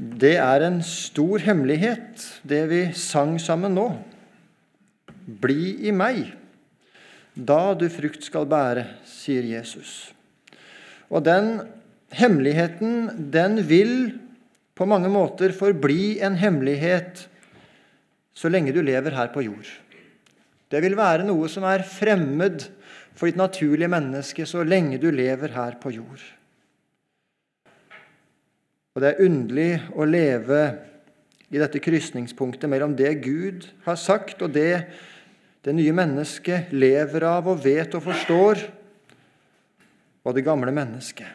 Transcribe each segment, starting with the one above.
Det er en stor hemmelighet, det vi sang sammen nå. Bli i meg, da du frukt skal bære, sier Jesus. Og den hemmeligheten, den vil på mange måter forbli en hemmelighet så lenge du lever her på jord. Det vil være noe som er fremmed for ditt naturlige menneske så lenge du lever her på jord. Og det er underlig å leve i dette krysningspunktet mellom det Gud har sagt, og det det nye mennesket lever av og vet og forstår, og det gamle mennesket.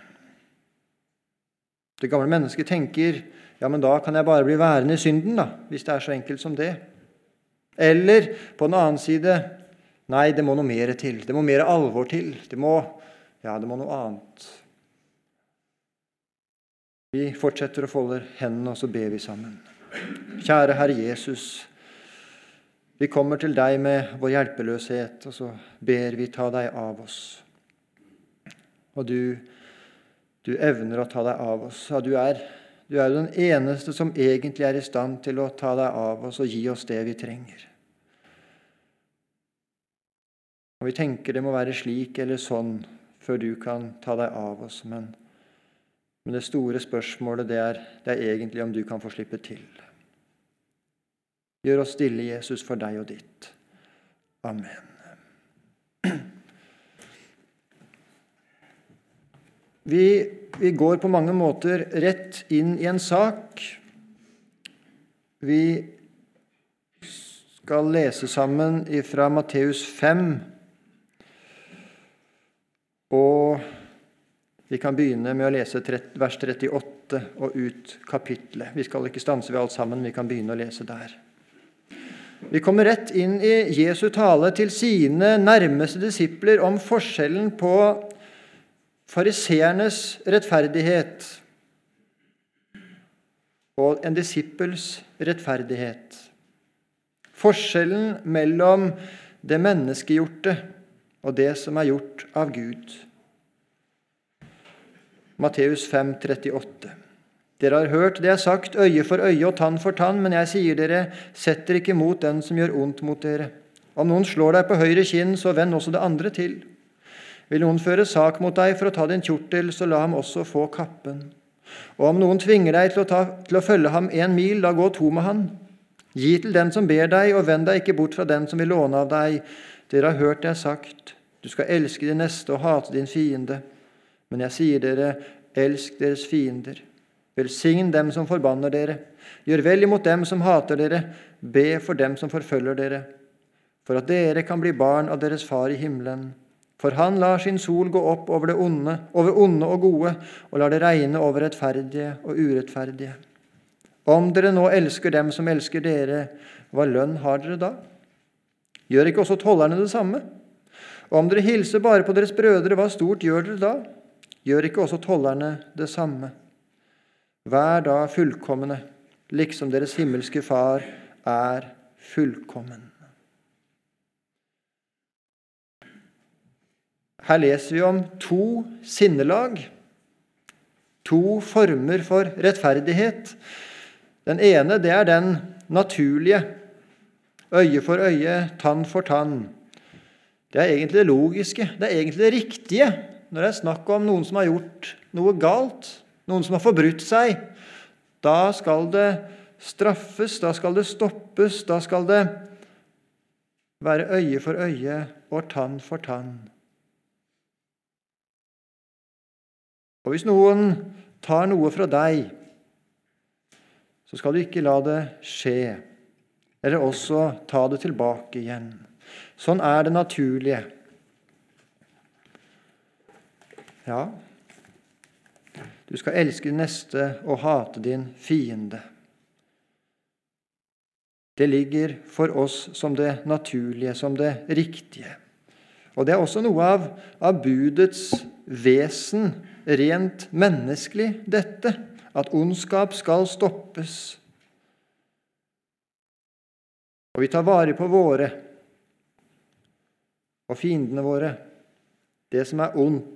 Det gamle mennesket tenker ja, men da kan jeg bare bli værende i synden, da, hvis det er så enkelt som det. Eller på den annen side nei, det må noe mer til. Det må mer alvor til. Det må, ja, det må noe annet. Vi fortsetter å folde hendene, og så ber vi sammen. Kjære Herre Jesus. Vi kommer til deg med vår hjelpeløshet, og så ber vi ta deg av oss. Og du, du evner å ta deg av oss. Ja, du er, du er den eneste som egentlig er i stand til å ta deg av oss og gi oss det vi trenger. Og Vi tenker det må være slik eller sånn før du kan ta deg av oss, men men det store spørsmålet det er, det er egentlig om du kan få slippe til. Gjør oss stille, Jesus, for deg og ditt. Amen. Vi, vi, går på mange måter rett inn i en sak. Vi skal lese sammen fra Matteus 5. Og vi kan begynne med å lese vers 38 og ut kapitlet. Vi skal ikke stanse ved alt sammen, vi kan begynne å lese der. Vi kommer rett inn i Jesu tale til sine nærmeste disipler om forskjellen på fariseernes rettferdighet og en disippels rettferdighet. Forskjellen mellom det menneskegjorte og det som er gjort av Gud. Matteus 5, 38. Dere har hørt det er sagt, øye for øye og tann for tann, men jeg sier dere, sett dere ikke mot den som gjør ondt mot dere. Om noen slår deg på høyre kinn, så vend også det andre til. Vil noen føre sak mot deg for å ta din kjortel, så la ham også få kappen. Og om noen tvinger deg til å, ta, til å følge ham en mil, da gå to med han. Gi til den som ber deg, og vend deg ikke bort fra den som vil låne av deg. Dere har hørt det er sagt, du skal elske din neste og hate din fiende. Men jeg sier dere, elsk deres fiender. Velsign dem som forbanner dere. Gjør vel imot dem som hater dere. Be for dem som forfølger dere. For at dere kan bli barn av deres Far i himmelen. For han lar sin sol gå opp over det onde, over onde og gode, og lar det regne over rettferdige og urettferdige. Om dere nå elsker dem som elsker dere, hva lønn har dere da? Gjør ikke også tollerne det samme? Og om dere hilser bare på deres brødre, hva stort gjør dere da? Gjør ikke også tollerne det samme? Vær da fullkomne, liksom deres himmelske Far er fullkommen. Her leser vi om to sinnelag, to former for rettferdighet. Den ene det er den naturlige, øye for øye, tann for tann. Det er egentlig det logiske, det er egentlig det riktige når det er snakk om noen som har gjort noe galt, noen som har forbrutt seg, da skal det straffes, da skal det stoppes, da skal det være øye for øye og tann for tann. Og hvis noen tar noe fra deg, så skal du ikke la det skje, eller også ta det tilbake igjen. Sånn er det naturlige. Ja, du skal elske din neste og hate din fiende. Det ligger for oss som det naturlige, som det riktige. Og det er også noe av, av budets vesen, rent menneskelig, dette. At ondskap skal stoppes. Og vi tar vare på våre og fiendene våre, det som er ondt,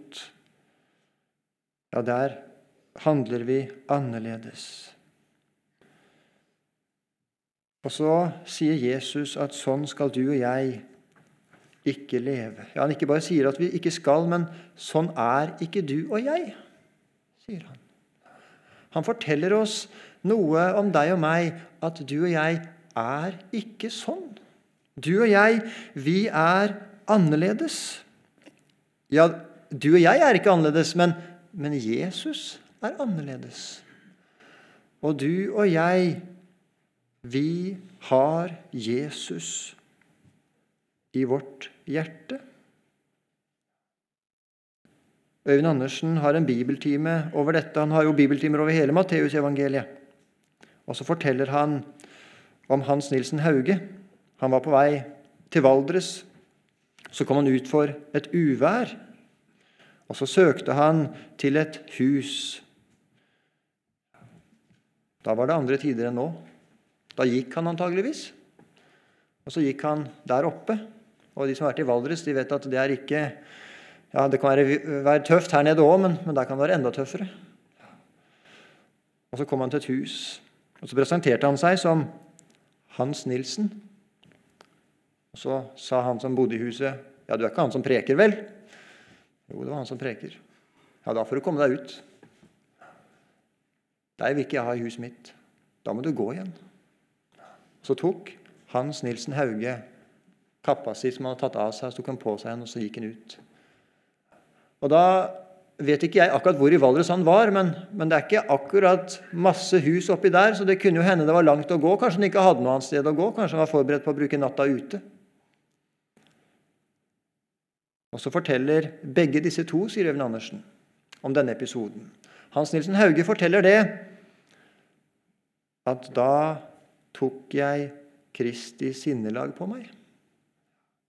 ja, der handler vi annerledes. Og så sier Jesus at sånn skal du og jeg ikke leve. Ja, Han ikke bare sier at vi ikke skal, men sånn er ikke du og jeg, sier han. Han forteller oss noe om deg og meg, at du og jeg er ikke sånn. Du og jeg, vi er annerledes. Ja, du og jeg er ikke annerledes, men, men Jesus er annerledes. Og du og jeg, vi har Jesus i vårt hjerte. Øyvind Andersen har en bibeltime over dette. Han har jo bibeltimer over hele Matteusevangeliet. Og så forteller han om Hans Nilsen Hauge. Han var på vei til Valdres. Så kom han ut for et uvær. Og så søkte han til et hus. Da var det andre tider enn nå. Da gikk han antageligvis. Og så gikk han der oppe. Og de som har vært i Valdres, de vet at det er ikke ja, Det kan være, være tøft her nede òg, men, men, der kan det være enda tøffere. Og Så kom han til et hus, og så presenterte han seg som Hans Nilsen. Og Så sa han som bodde i huset, 'Ja, du er ikke han som preker, vel?' Jo, det var han som preker. Ja, da får du komme deg ut. Deg vil ikke jeg ha i huset mitt. Da må du gå igjen. Så tok Hans Nilsen Hauge kappa si som han hadde tatt av seg, så tok han på seg den, og så gikk han ut. Og Da vet ikke jeg akkurat hvor i Valdres han var, men, men, det er ikke akkurat masse hus oppi der, så det kunne jo hende det var langt å gå. Kanskje han ikke hadde noe annet sted å gå. Kanskje han var forberedt på å bruke natta ute. Og Så forteller begge disse to, sier Øyvind Andersen, om denne episoden. Hans Nilsen Hauge forteller det at da tok jeg Kristi sinnelag på meg.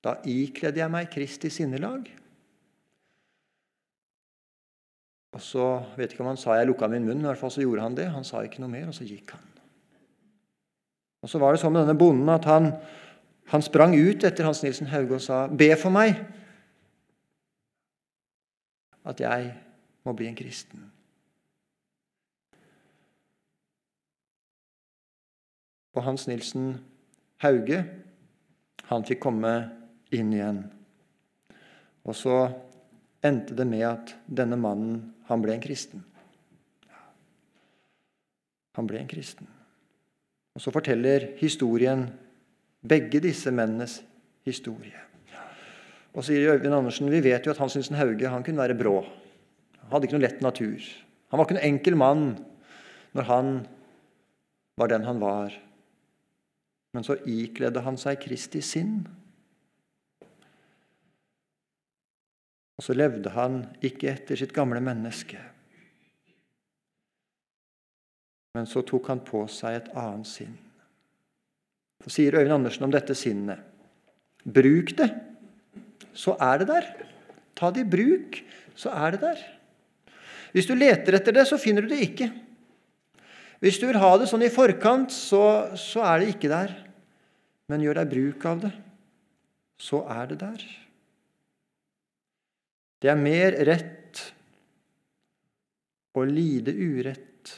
Da ikledde jeg meg Kristi sinnelag. Og så vet ikke om han sa jeg lukka min munn, men i hvert fall så gjorde han det. Han sa ikke noe mer, og så gikk han. Og Så var det sånn med denne bonden at han, han sprang ut etter Hans Nilsen Hauge og sa, 'Be for meg at jeg må bli en kristen'. Og Hans Nilsen Hauge han fikk komme inn igjen. Og så endte det med at denne mannen han ble en kristen. Han ble en kristen. Og Så forteller historien begge disse mennenes historie. Og sier Øyvind Andersen vi vet jo at Hans Nilsen Hauge han kunne være brå. Han hadde ikke noe lett natur. Han var ikke noen enkel mann når han var den han var. Men så ikledde han seg Kristi sinn. Og så levde han ikke etter sitt gamle menneske. Men så tok han på seg et annet sinn. Så sier Øyvind Andersen om dette sinnet Bruk det, så er det der. Ta det i bruk, så er det der. Hvis du leter etter det, så finner du det ikke. Hvis du vil ha det sånn i forkant, så, så er det ikke der. Men gjør deg bruk av det, så er det der. Det er mer rett å lide urett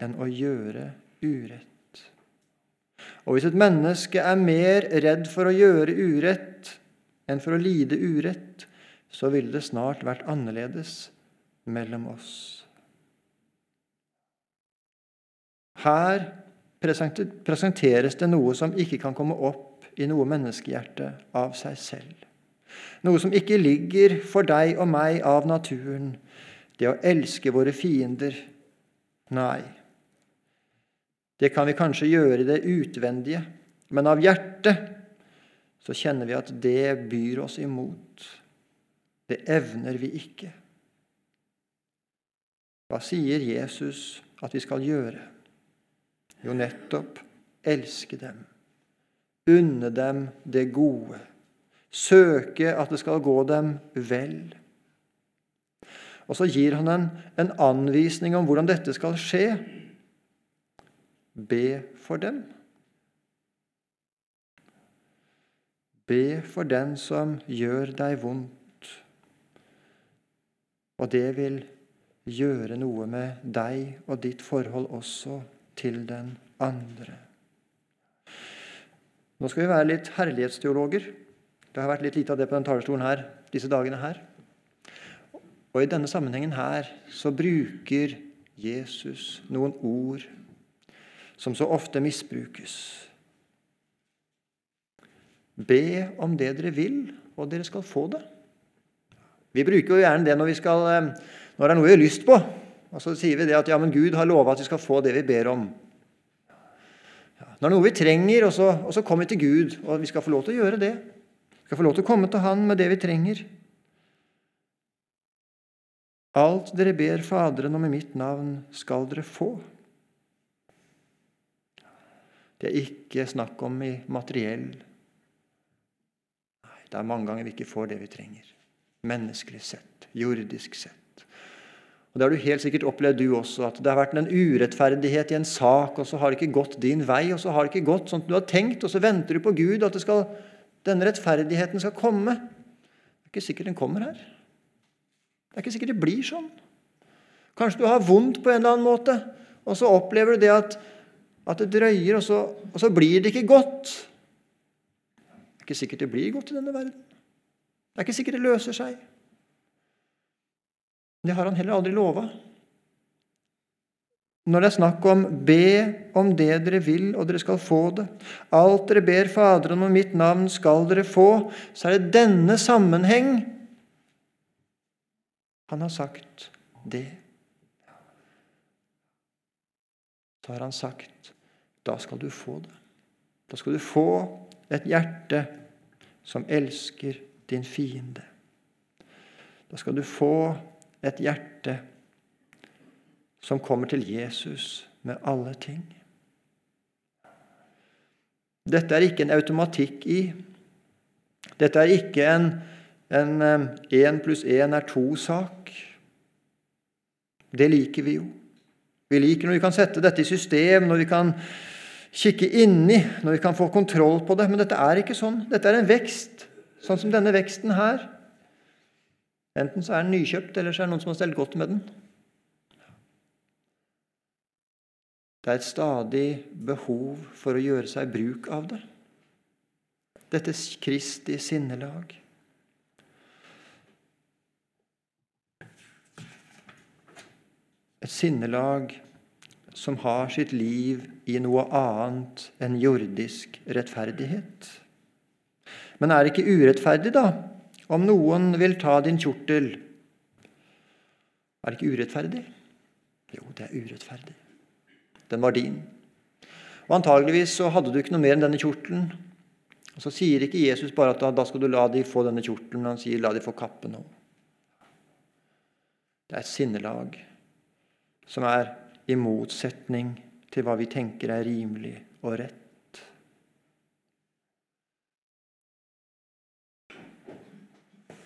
enn å gjøre urett. Og hvis et menneske er mer redd for å gjøre urett enn for å lide urett, så ville det snart vært annerledes mellom oss. Her presenteres det noe som ikke kan komme opp i noe menneskehjerte av seg selv. Noe som ikke ligger for deg og meg av naturen. Det å elske våre fiender. Nei. Det kan vi kanskje gjøre i det utvendige, men av hjertet så kjenner vi at det byr oss imot. Det evner vi ikke. Hva sier Jesus at vi skal gjøre? Jo, nettopp elske dem. Unne dem det gode søke at det skal gå dem vel. Og så gir han en, en anvisning om hvordan dette skal skje. Be for dem. Be for den som gjør deg vondt. Og det vil gjøre noe med deg og ditt forhold også til den andre. Nå skal vi være litt herlighetsteologer. Det har vært litt lite av det på den talerstolen her disse dagene her. Og i denne sammenhengen her så bruker Jesus noen ord som så ofte misbrukes. Be om det dere vil, og dere skal få det. Vi bruker jo gjerne det når, skal, eh, når det er noe vi har lyst på. Og så sier vi det at ja, men Gud har lova at vi skal få det vi ber om. Når det er noe vi trenger, og så, og så kommer vi til Gud, og vi skal få lov til å gjøre det. Vi skal få lov til å komme til Han med det vi trenger. Alt dere ber Faderen om i mitt navn, skal dere få. Det er ikke snakk om i materiell. Det er mange ganger vi ikke får det vi trenger. Menneskelig sett, jordisk sett. Og Det har du helt sikkert opplevd, du også, at det har vært en urettferdighet i en sak, og så har det ikke gått din vei, og så har det ikke gått sånn som du har tenkt, og så venter du på Gud at skal, denne rettferdigheten skal komme. Det er ikke sikkert den kommer her. Det er ikke sikkert det blir sånn. Kanskje du har vondt på en eller annen måte, og så opplever du det at, at det drøyer, og så, og så blir det ikke godt. Det er ikke sikkert det blir godt i denne verden. Det er ikke sikkert det løser seg. Det har han heller aldri lova. Når det er snakk om 'be om det dere vil, og dere skal få det', 'alt dere ber Faderen om mitt navn, skal dere få', så er det denne sammenheng han har sagt det. Så har han sagt 'da skal du få det'. Da skal du få et hjerte som elsker din fiende. Da skal du få et hjerte som kommer til Jesus med alle ting. Dette er ikke en automatikk i. Dette er ikke en én pluss én er to-sak. Det liker vi jo. Vi liker når vi kan sette dette i system, når vi kan kikke inni, når vi kan få kontroll på det. Men dette er ikke sånn. Dette er en vekst, sånn som denne veksten her. Enten så er den nykjøpt, eller så er det noen som har stelt godt med den. Det er et stadig behov for å gjøre seg bruk av det. Dette Kristi sinnelag. Et sinnelag som har sitt liv i noe annet enn jordisk rettferdighet. Men er det ikke urettferdig, da, om noen vil ta din kjortel, er det ikke urettferdig? Jo, det er urettferdig. Den var din. Og Antageligvis så hadde du ikke noe mer enn denne kjortelen. Og Så sier ikke Jesus bare at da skal du la de få denne kjortelen, men han sier la de få kappen òg. Det er et sinnelag som er i motsetning til hva vi tenker er rimelig og rett.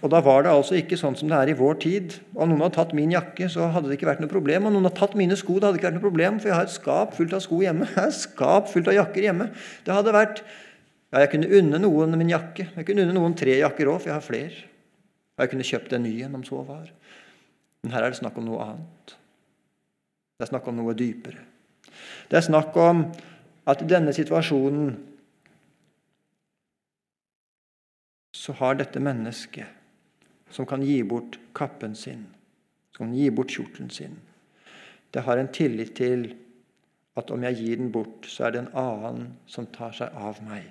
Og Da var det altså ikke sånn som det er i vår tid. Om noen hadde tatt min jakke, så hadde det ikke vært noe problem. Om noen hadde tatt mine sko, det hadde ikke vært noe problem, for jeg har et skap fullt av sko hjemme. Jeg har et skap fullt av jakker hjemme. Det hadde vært Ja, jeg kunne unne noen min jakke. Jeg kunne unne noen tre jakker òg, for jeg har flere. Og jeg kunne kjøpt en ny en om så var. Men her er det snakk om noe annet. Det er snakk om noe dypere. Det er snakk om at i denne situasjonen så har dette mennesket som kan gi bort kappen sin, som kan gi bort kjortelen sin. Det har en tillit til at om jeg gir den bort, så er det en annen som tar seg av meg.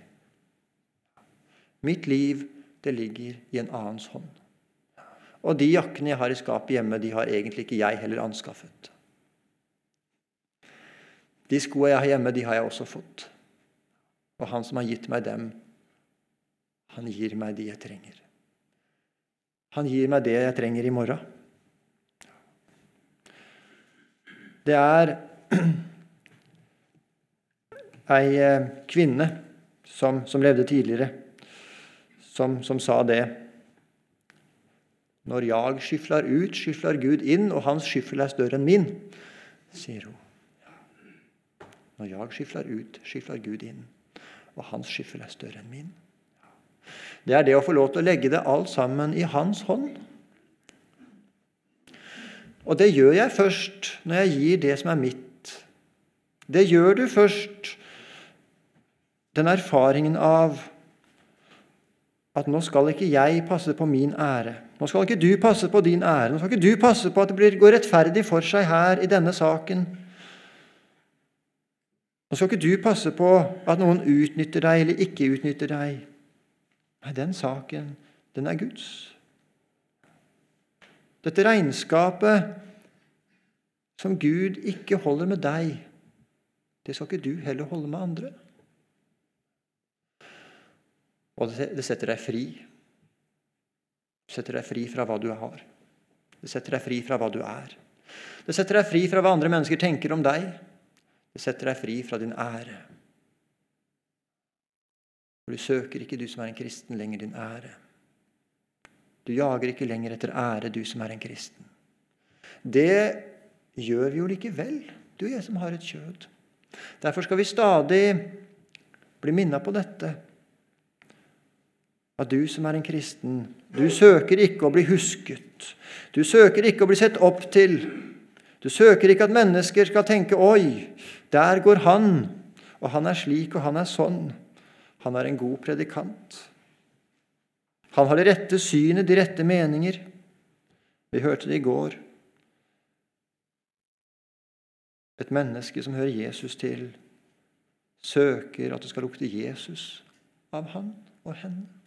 Mitt liv, det ligger i en annens hånd. Og de jakkene jeg har i skapet hjemme, de har egentlig ikke jeg heller anskaffet. De skoene jeg har hjemme, de har jeg også fått. Og han som har gitt meg dem, han gir meg de jeg trenger. Han gir meg det jeg trenger i morgen. Det er ei eh, kvinne som, som levde tidligere, som, som, sa det. Når jeg skyfler ut, skyfler Gud inn, og hans skyffel er større enn min, sier hun. Når jeg skyfler ut, skyfler Gud inn, og hans skyffel er større enn min. Det er det å få lov til å legge det alt sammen i hans hånd. Og det gjør jeg først når jeg gir det som er mitt. Det gjør du først den erfaringen av at nå skal ikke jeg passe på min ære. Nå skal ikke du passe på din ære. Nå skal ikke du passe på at det går rettferdig for seg her i denne saken. Nå skal ikke du passe på at noen utnytter deg eller ikke utnytter deg. Nei, den saken, den er Guds. Dette regnskapet som Gud ikke holder med deg, det skal ikke du heller holde med andre. Og det setter deg fri. Det setter deg fri fra hva du har. Det setter deg fri fra hva du er. Det setter deg fri fra hva andre mennesker tenker om deg. Det setter deg fri fra din ære. For du søker ikke, du som er en kristen, lenger din ære. Du jager ikke lenger etter ære, du som er en kristen. Det gjør vi jo likevel, du og jeg som har et kjød. Derfor skal vi stadig bli minnet på dette. At du som er en kristen, du søker ikke å bli husket. Du søker ikke å bli sett opp til. Du søker ikke at mennesker skal tenke 'oi, der går han', og han er slik og han er sånn. Han er en god predikant. Han har det rette synet, de rette meninger. Vi hørte det i går. Et menneske som hører Jesus til, søker at det skal lukte Jesus av han og henne.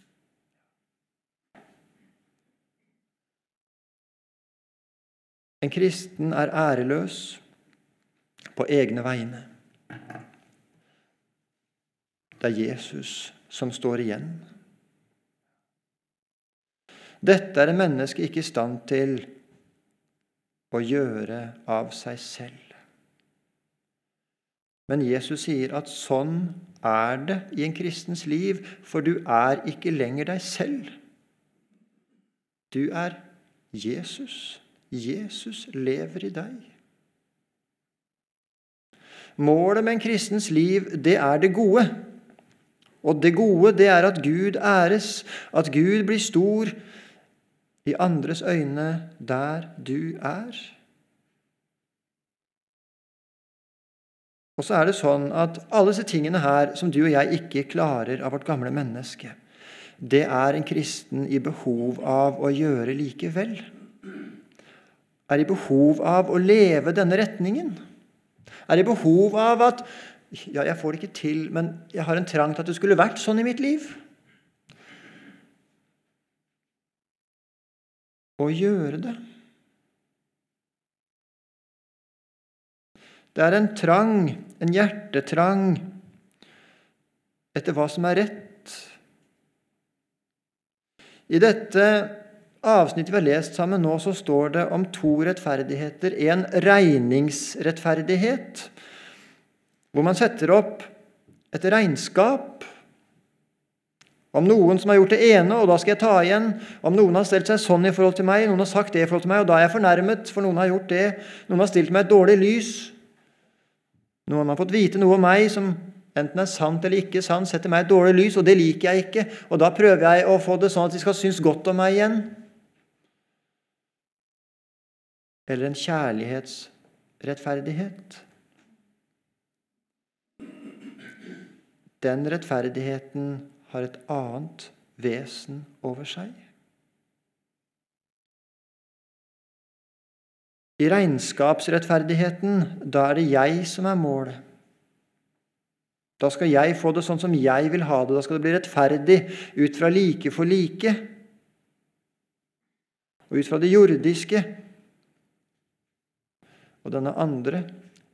En kristen er æreløs på egne vegne. Det er Jesus som står igjen. Dette er en menneske ikke i stand til å gjøre av seg selv. Men Jesus sier at sånn er det i en kristens liv, for du er ikke lenger deg selv. Du er Jesus. Jesus lever i deg. Målet med en kristens liv, det er det gode. Og det gode, det er at Gud æres, at Gud blir stor i andres øyne der du er. Og så er det sånn at alle disse tingene her som du og jeg ikke klarer av vårt gamle menneske, det er en kristen i behov av å gjøre likevel. Er i behov av å leve denne retningen. Er i behov av at Ja, jeg får det ikke til, men jeg har en trang til at det skulle vært sånn i mitt liv. Å gjøre det. Det er en trang, en hjertetrang etter hva som er rett. I dette avsnittet vi har lest sammen nå, så står det om to rettferdigheter. En regningsrettferdighet, hvor man setter opp et regnskap om noen som har gjort det ene, og da skal jeg ta igjen. Om noen har stelt seg sånn i forhold til meg, noen har sagt det i forhold til meg, og da er jeg fornærmet, for noen har gjort det. Noen har stilt meg et dårlig lys. Noen har fått vite noe om meg som enten er sant eller ikke sant, setter meg et dårlig lys, og det liker jeg ikke. Og da prøver jeg å få det sånn at de skal synes godt om meg igjen. Eller en kjærlighetsrettferdighet. Den rettferdigheten har et annet vesen over seg. I regnskapsrettferdigheten, da er det jeg som er målet. Da skal jeg få det sånn som jeg vil ha det. Da skal det bli rettferdig ut fra like for like. Og ut fra det jordiske. Og denne andre,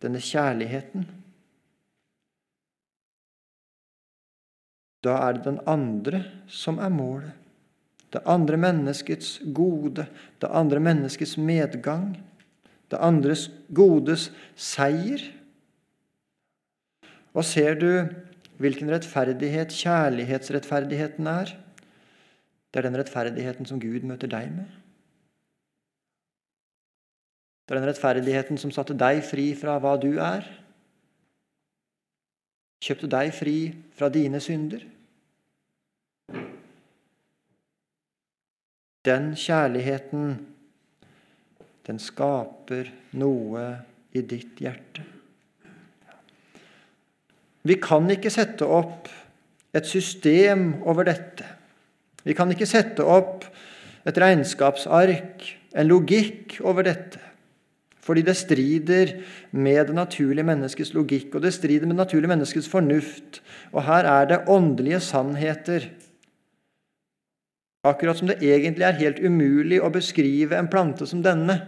denne kjærligheten. Da er det den andre som er målet. Det andre menneskets gode, det andre menneskets medgang det andres godes seier. Og ser du hvilken rettferdighet kjærlighetsrettferdigheten er? Det er den rettferdigheten som Gud møter deg med. Det er den rettferdigheten som satte deg fri fra hva du er. Kjøpte deg fri fra dine synder. Den kjærligheten den skaper noe i ditt hjerte. Vi kan ikke sette opp et system over dette. Vi kan ikke sette opp et regnskapsark, en logikk over dette. Fordi det strider med det naturlige menneskets logikk, og det strider med det naturlige menneskets fornuft. Og her er det åndelige sannheter. Akkurat som det egentlig er helt umulig å beskrive en plante som denne.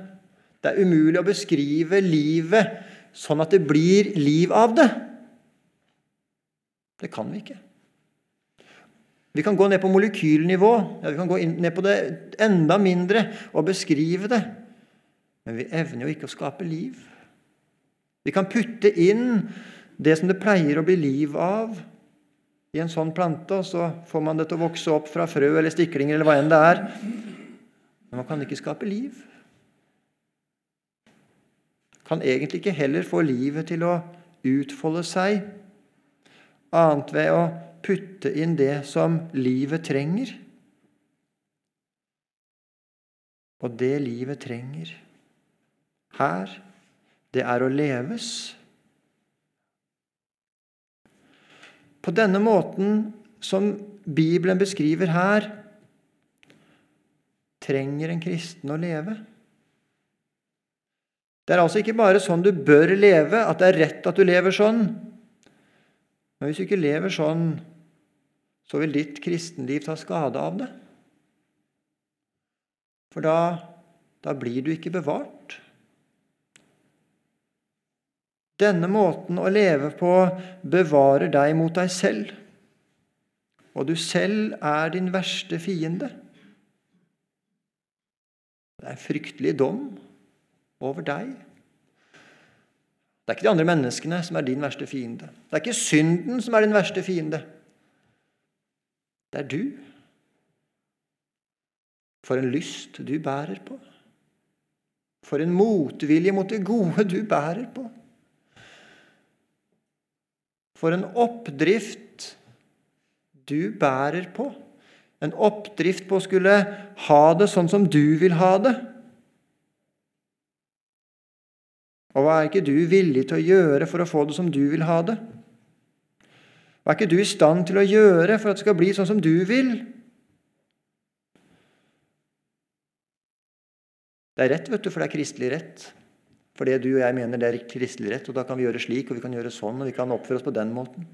Det er umulig å beskrive livet sånn at det blir liv av det. Det kan vi ikke. Vi kan gå ned på molekylnivå, ja, vi kan gå ned på det enda mindre og beskrive det. Men vi evner jo ikke å skape liv. Vi kan putte inn det som det pleier å bli liv av, i en sånn plante, og så får man det til å vokse opp fra frø eller stiklinger eller hva enn det er. Men man kan ikke skape liv. Kan egentlig ikke heller få livet til å utfolde seg annet ved å putte inn det som livet trenger. Og det livet trenger her, det er å leves. På denne måten som Bibelen beskriver her, trenger en kristen å leve. Det er altså ikke bare sånn du bør leve, at det er rett at du lever sånn. Men hvis du ikke lever sånn, så vil ditt kristenliv ta skade av det. For da, da blir du ikke bevart. Denne måten å leve på bevarer deg mot deg selv, og du selv er din verste fiende. Det er fryktelig dom over deg. Det er ikke de andre menneskene som er din verste fiende. Det er ikke synden som er din verste fiende. Det er du. For en lyst du bærer på. For en motvilje mot det gode du bærer på. For en oppdrift du bærer på. En oppdrift på å skulle ha det sånn som du vil ha det. Og hva er ikke du villig til å gjøre for å få det som du vil ha det? Hva er ikke du i stand til å gjøre for at det skal bli sånn som du vil? Det er rett, vet du, for det er kristelig rett. For det du og jeg mener det er kristelig rett, og da kan vi gjøre slik, og vi kan gjøre sånn, og vi kan oppføre oss på den måten.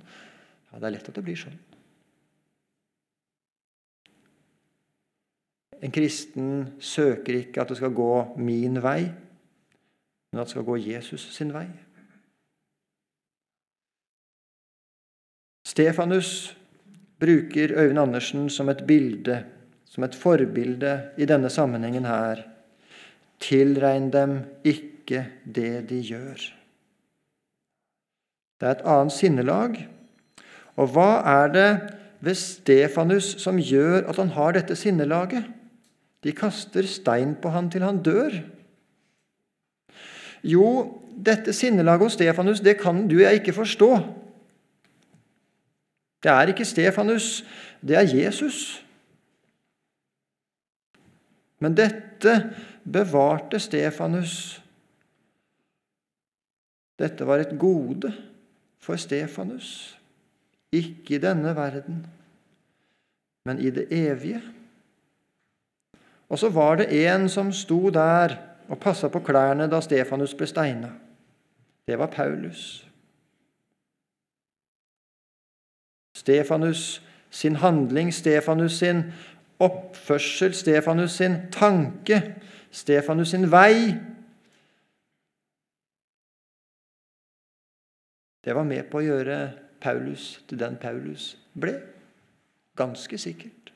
Ja, Det er lett at det blir sånn. En kristen søker ikke at det skal gå min vei, men at det skal gå Jesus sin vei. Stefanus bruker Øyvind Andersen som et bilde, som et forbilde i denne sammenhengen her. Tilregn dem ikke det de gjør. Det er et annet sinnelag. Og hva er det ved Stefanus som gjør at han har dette sinnelaget? De kaster stein på han til han dør. Jo, dette sinnelaget hos Stefanus det kan du og jeg ikke forstå. Det er ikke Stefanus, det er Jesus. Men dette bevarte Stefanus. Dette var et gode for Stefanus, ikke i denne verden, men i det evige. Og så var det en som sto der og passa på klærne da Stefanus ble steina. Det var Paulus. Stefanus sin handling, Stefanus sin oppførsel, Stefanus sin tanke, Stefanus sin vei Det var med på å gjøre Paulus til den Paulus ble. Ganske sikkert.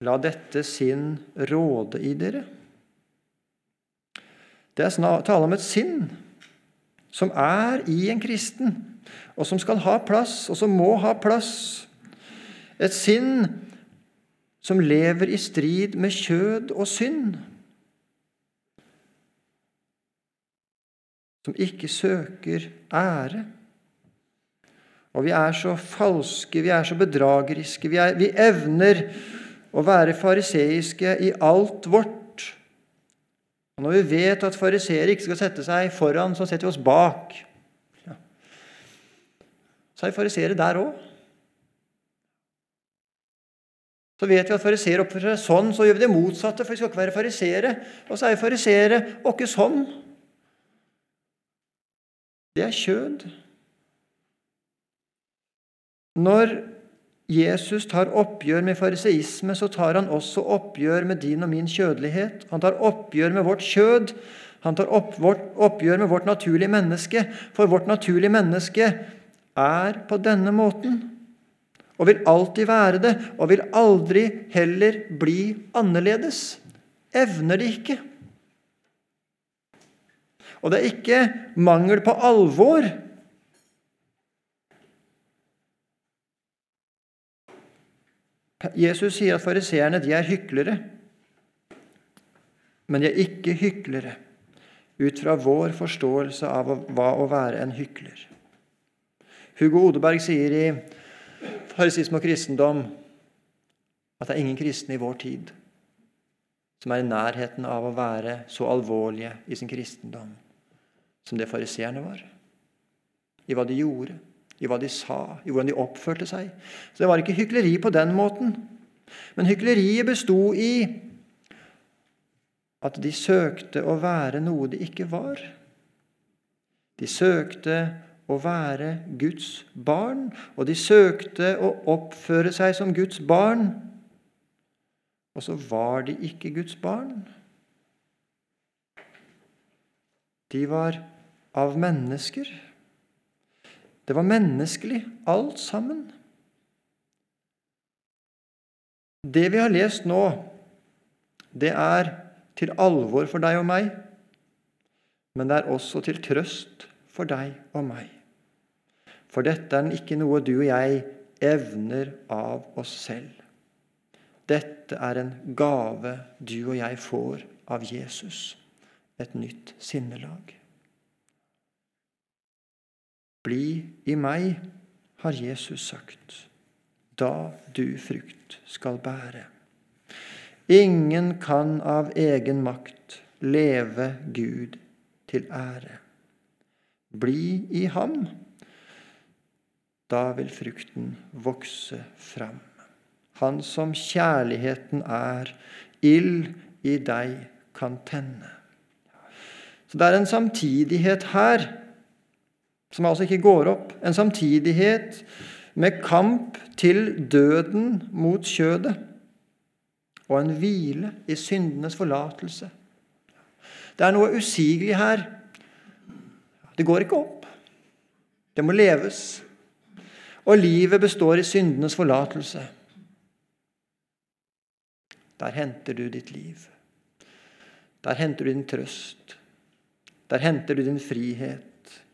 La dette sinn råde i dere. Det er tale om et sinn som er i en kristen, og som skal ha plass, og som må ha plass. Et sinn som lever i strid med kjød og synd. Som ikke søker ære. Og vi er så falske, vi er så bedrageriske. Vi, er, vi evner å være fariseiske i alt vårt. Og Når vi vet at fariseere ikke skal sette seg foran, så setter vi oss bak. Ja. Så er fariseere der òg. Så vet vi at fariseere oppfører seg sånn, så gjør vi det motsatte, for vi skal ikke være fariseere. Og så er vi fariseere og ikke sånn. Det er kjød. Når Jesus tar oppgjør med fariseisme, så tar han også oppgjør med din og min kjødelighet. Han tar oppgjør med vårt kjød. Han tar oppgjør med vårt naturlige menneske. For vårt naturlige menneske er på denne måten og vil alltid være det, og vil aldri heller bli annerledes. Evner det ikke. Og det er ikke mangel på alvor. Jesus sier at fariseerne er hyklere. Men de er ikke hyklere ut fra vår forståelse av hva å være en hykler. Hugo Odeberg sier i farisisme og kristendom at det er ingen kristne i vår tid som er i nærheten av å være så alvorlige i sin kristendom som det fariseerne var. I hva de gjorde, i hva de sa, i hvordan de oppførte seg. Så det var ikke hykleri på den måten. Men hykleriet besto i at de søkte å være noe de ikke var. De søkte å være Guds barn, og de søkte å oppføre seg som Guds barn. Og så var de ikke Guds barn. De var av mennesker. Det var menneskelig, alt sammen. Det vi har lest nå, det er til alvor for deg og meg, men det er også til trøst for deg og meg. For dette er ikke noe du og jeg evner av oss selv. Dette er en gave du og jeg får av Jesus, et nytt sinnelag. Bli i meg, har Jesus sagt, da du frukt skal bære. Ingen kan av egen makt leve Gud til ære. Bli i ham da vil frukten vokse fram. Han som kjærligheten er, ild i deg kan tenne. Så Det er en samtidighet her som altså ikke går opp. En samtidighet med kamp til døden mot kjødet og en hvile i syndenes forlatelse. Det er noe usigelig her. Det går ikke opp. Det må leves og livet består i syndenes forlatelse. Der henter du ditt liv. Der henter du din trøst. Der henter du din frihet.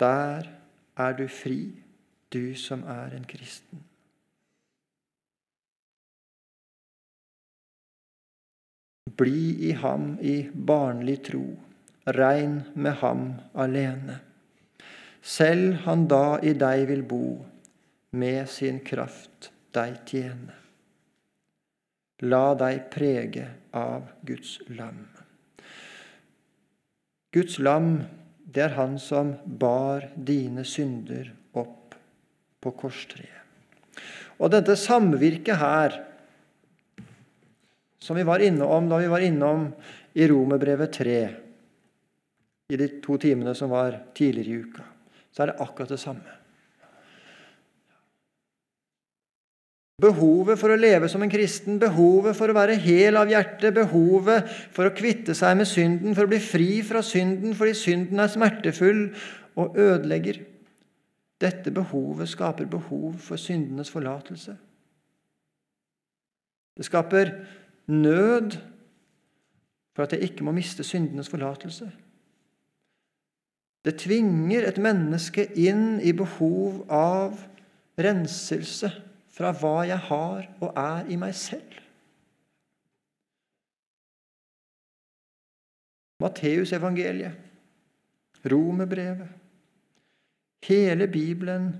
Der er du fri, du som er en kristen. Bli i ham i barnlig tro, regn med ham alene. Selv han da i deg vil bo, med sin kraft deg tjene. La deg prege av Guds lam. Guds lam, det er han som bar dine synder opp på korstreet. Og dette samvirket her, som vi var innom da vi var innom i Romerbrevet 3, i de to timene som var tidligere i uka så er det akkurat det samme. Behovet for å leve som en kristen, behovet for å være hel av hjerte, behovet for å kvitte seg med synden, for å bli fri fra synden fordi synden er smertefull og ødelegger. Dette behovet skaper behov for syndenes forlatelse. Det skaper nød for at jeg ikke må miste syndenes forlatelse. Det tvinger et menneske inn i behov av renselse fra hva jeg har og er i meg selv. Matteusevangeliet, Romerbrevet Hele Bibelen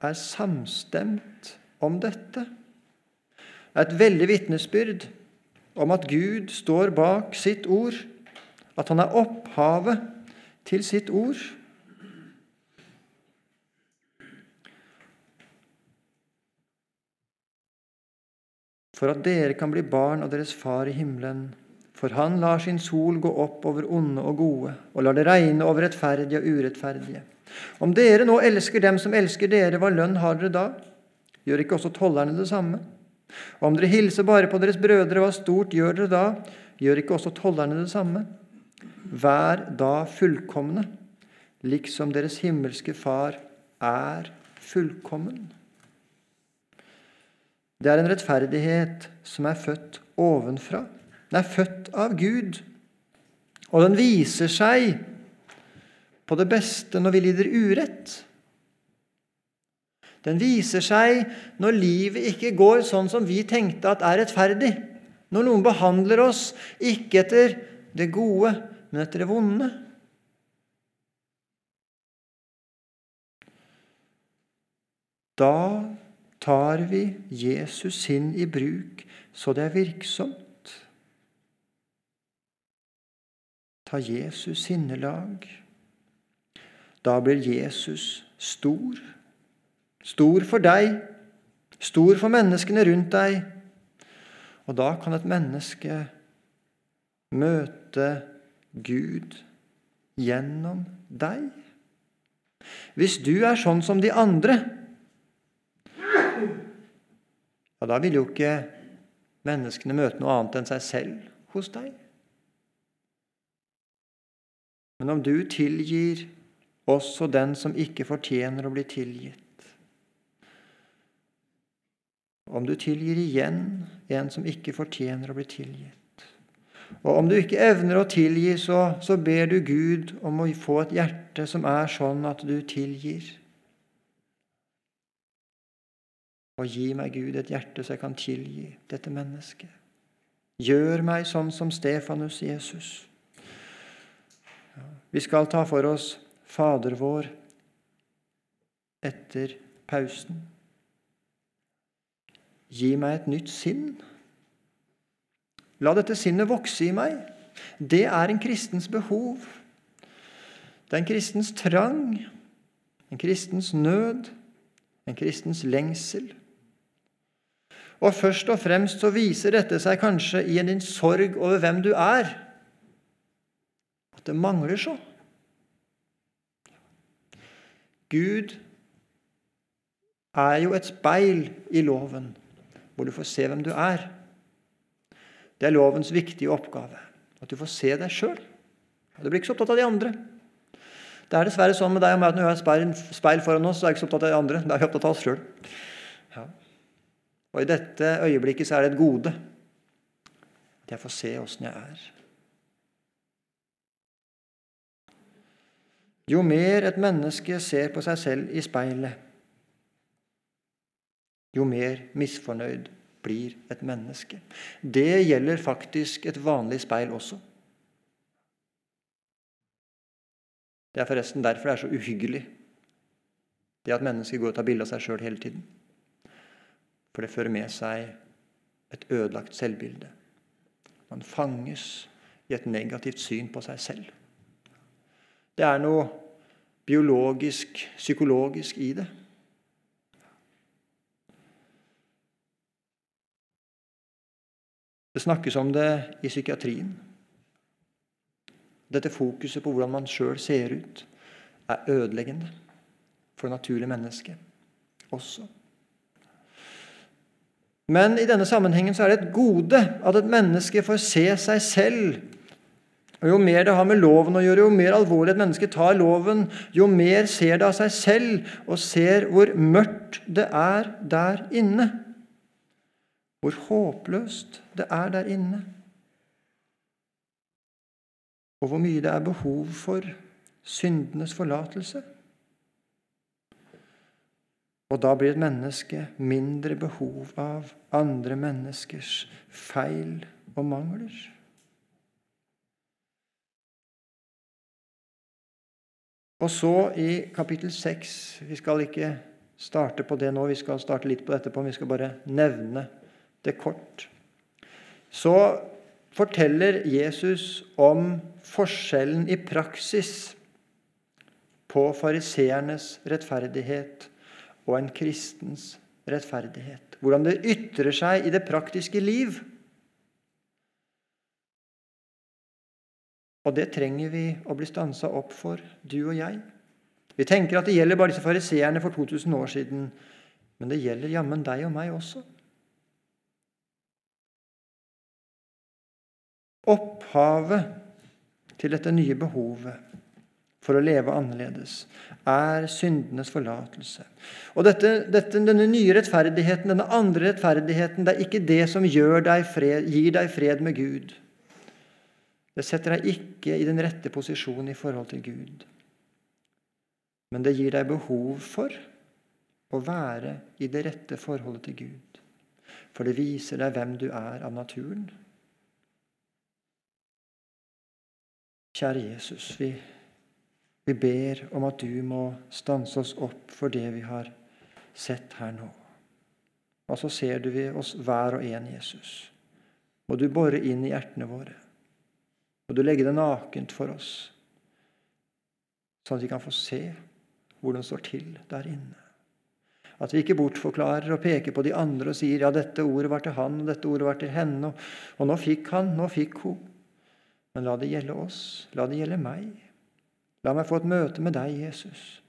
er samstemt om dette. Det er et veldig vitnesbyrd om at Gud står bak sitt ord, at han er opphavet til sitt ord. For at dere kan bli barn av deres Far i himmelen. For han lar sin sol gå opp over onde og gode, og lar det regne over rettferdige og urettferdige. Om dere nå elsker dem som elsker dere, hva lønn har dere da? Gjør ikke også tollerne det samme? Om dere hilser bare på deres brødre, hva stort gjør dere da? Gjør ikke også tollerne det samme? Vær da fullkomne, liksom deres himmelske Far er fullkommen. Det er en rettferdighet som er født ovenfra. Den er født av Gud. Og den viser seg på det beste når vi lider urett. Den viser seg når livet ikke går sånn som vi tenkte at er rettferdig. Når noen behandler oss ikke etter det gode, men etter det vonde. Da tar vi Jesus sinn i bruk så det er virksomt. Ta Jesus sinnelag. Da blir Jesus stor. Stor for deg, stor for menneskene rundt deg. Og da kan et menneske møte Gud gjennom deg. Hvis du er sånn som de andre, ja, da vil jo ikke menneskene møte noe annet enn seg selv hos deg. Men om du tilgir også den som ikke fortjener å bli tilgitt Om du tilgir igjen en som ikke fortjener å bli tilgitt Og om du ikke evner å tilgi, så, så ber du Gud om å få et hjerte som er sånn at du tilgir. Og gi meg, Gud, et hjerte så jeg kan tilgi dette mennesket. Gjør meg sånn som Stefanus Jesus. Vi skal ta for oss Fader vår etter pausen. Gi meg et nytt sinn. La dette sinnet vokse i meg. Det er en kristens behov. Det er en kristens trang, en kristens nød, en kristens lengsel. Og først og fremst så viser dette seg kanskje i din sorg over hvem du er. At det mangler så. Gud er jo et speil i loven, hvor du får se hvem du er. Det er lovens viktige oppgave. At du får se deg sjøl. Du blir ikke så opptatt av de andre. Det er dessverre sånn med deg og meg at når vi har et speil foran oss, så er vi ikke så opptatt av de andre. Da er vi opptatt av oss sjøl. Ja. Og i dette øyeblikket så er det et gode at jeg får se åssen jeg er. Jo mer et menneske ser på seg selv i speilet, jo mer misfornøyd blir et menneske. Det gjelder faktisk et vanlig speil også. Det er forresten derfor det er så uhyggelig det at mennesker går og tar bilde av seg sjøl hele tiden. For det fører med seg et ødelagt selvbilde. Man fanges i et negativt syn på seg selv. Det er noe biologisk, psykologisk i det. Det snakkes om det i psykiatrien. Dette fokuset på hvordan man sjøl ser ut, er ødeleggende for det naturlige mennesket også. Men i denne sammenhengen så er det et gode at et menneske får se seg selv. Og Jo mer det har med loven å gjøre, jo mer alvorlig et menneske tar loven, jo mer ser det av seg selv og ser hvor mørkt det er der inne. Hvor håpløst det er der inne. Og hvor mye det er behov for syndenes forlatelse. Og da blir et menneske mindre behov av andre menneskers feil og mangler. Og så i kapittel 6 Vi skal ikke starte på det nå, vi skal starte litt på dette, men vi skal bare nevne det kort. så forteller Jesus om forskjellen i praksis på fariseernes rettferdighet og en kristens rettferdighet. Hvordan det ytrer seg i det praktiske liv. Og det trenger vi å bli stansa opp for, du og jeg. Vi tenker at det gjelder bare disse fariseerne for 2000 år siden. Men det gjelder jammen deg og meg også. Opphavet til dette nye behovet for å leve annerledes er syndenes forlatelse. Og dette, dette, Denne nye rettferdigheten, denne andre rettferdigheten, det er ikke det som deg fred, gir deg fred med Gud. Det setter deg ikke i den rette posisjonen i forhold til Gud. Men det gir deg behov for å være i det rette forholdet til Gud. For det viser deg hvem du er av naturen. Kjære Jesus, vi, vi ber om at du må stanse oss opp for det vi har sett her nå. Og så ser du vi oss hver og en, Jesus. Må du bore inn i hjertene våre. Må du legge det nakent for oss, sånn at vi kan få se hvordan det står til der inne. At vi ikke bortforklarer og peker på de andre og sier ja, dette ordet var til han, og dette ordet var til henne, og, og nå fikk han, nå fikk hun. Men la det gjelde oss. La det gjelde meg. La meg få et møte med deg, Jesus.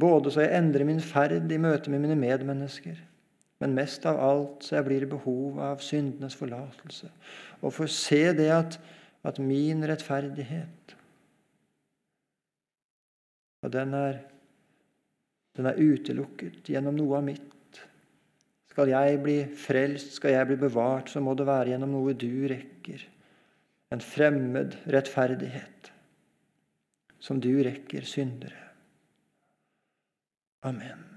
Både så jeg endrer min ferd i møte med mine medmennesker, men mest av alt så jeg blir i behov av syndenes forlatelse. Og får se det at, at min rettferdighet og den er, den er utelukket gjennom noe av mitt. Skal jeg bli frelst, skal jeg bli bevart, så må det være gjennom noe du rekker en fremmed rettferdighet som du rekker syndere. Amen.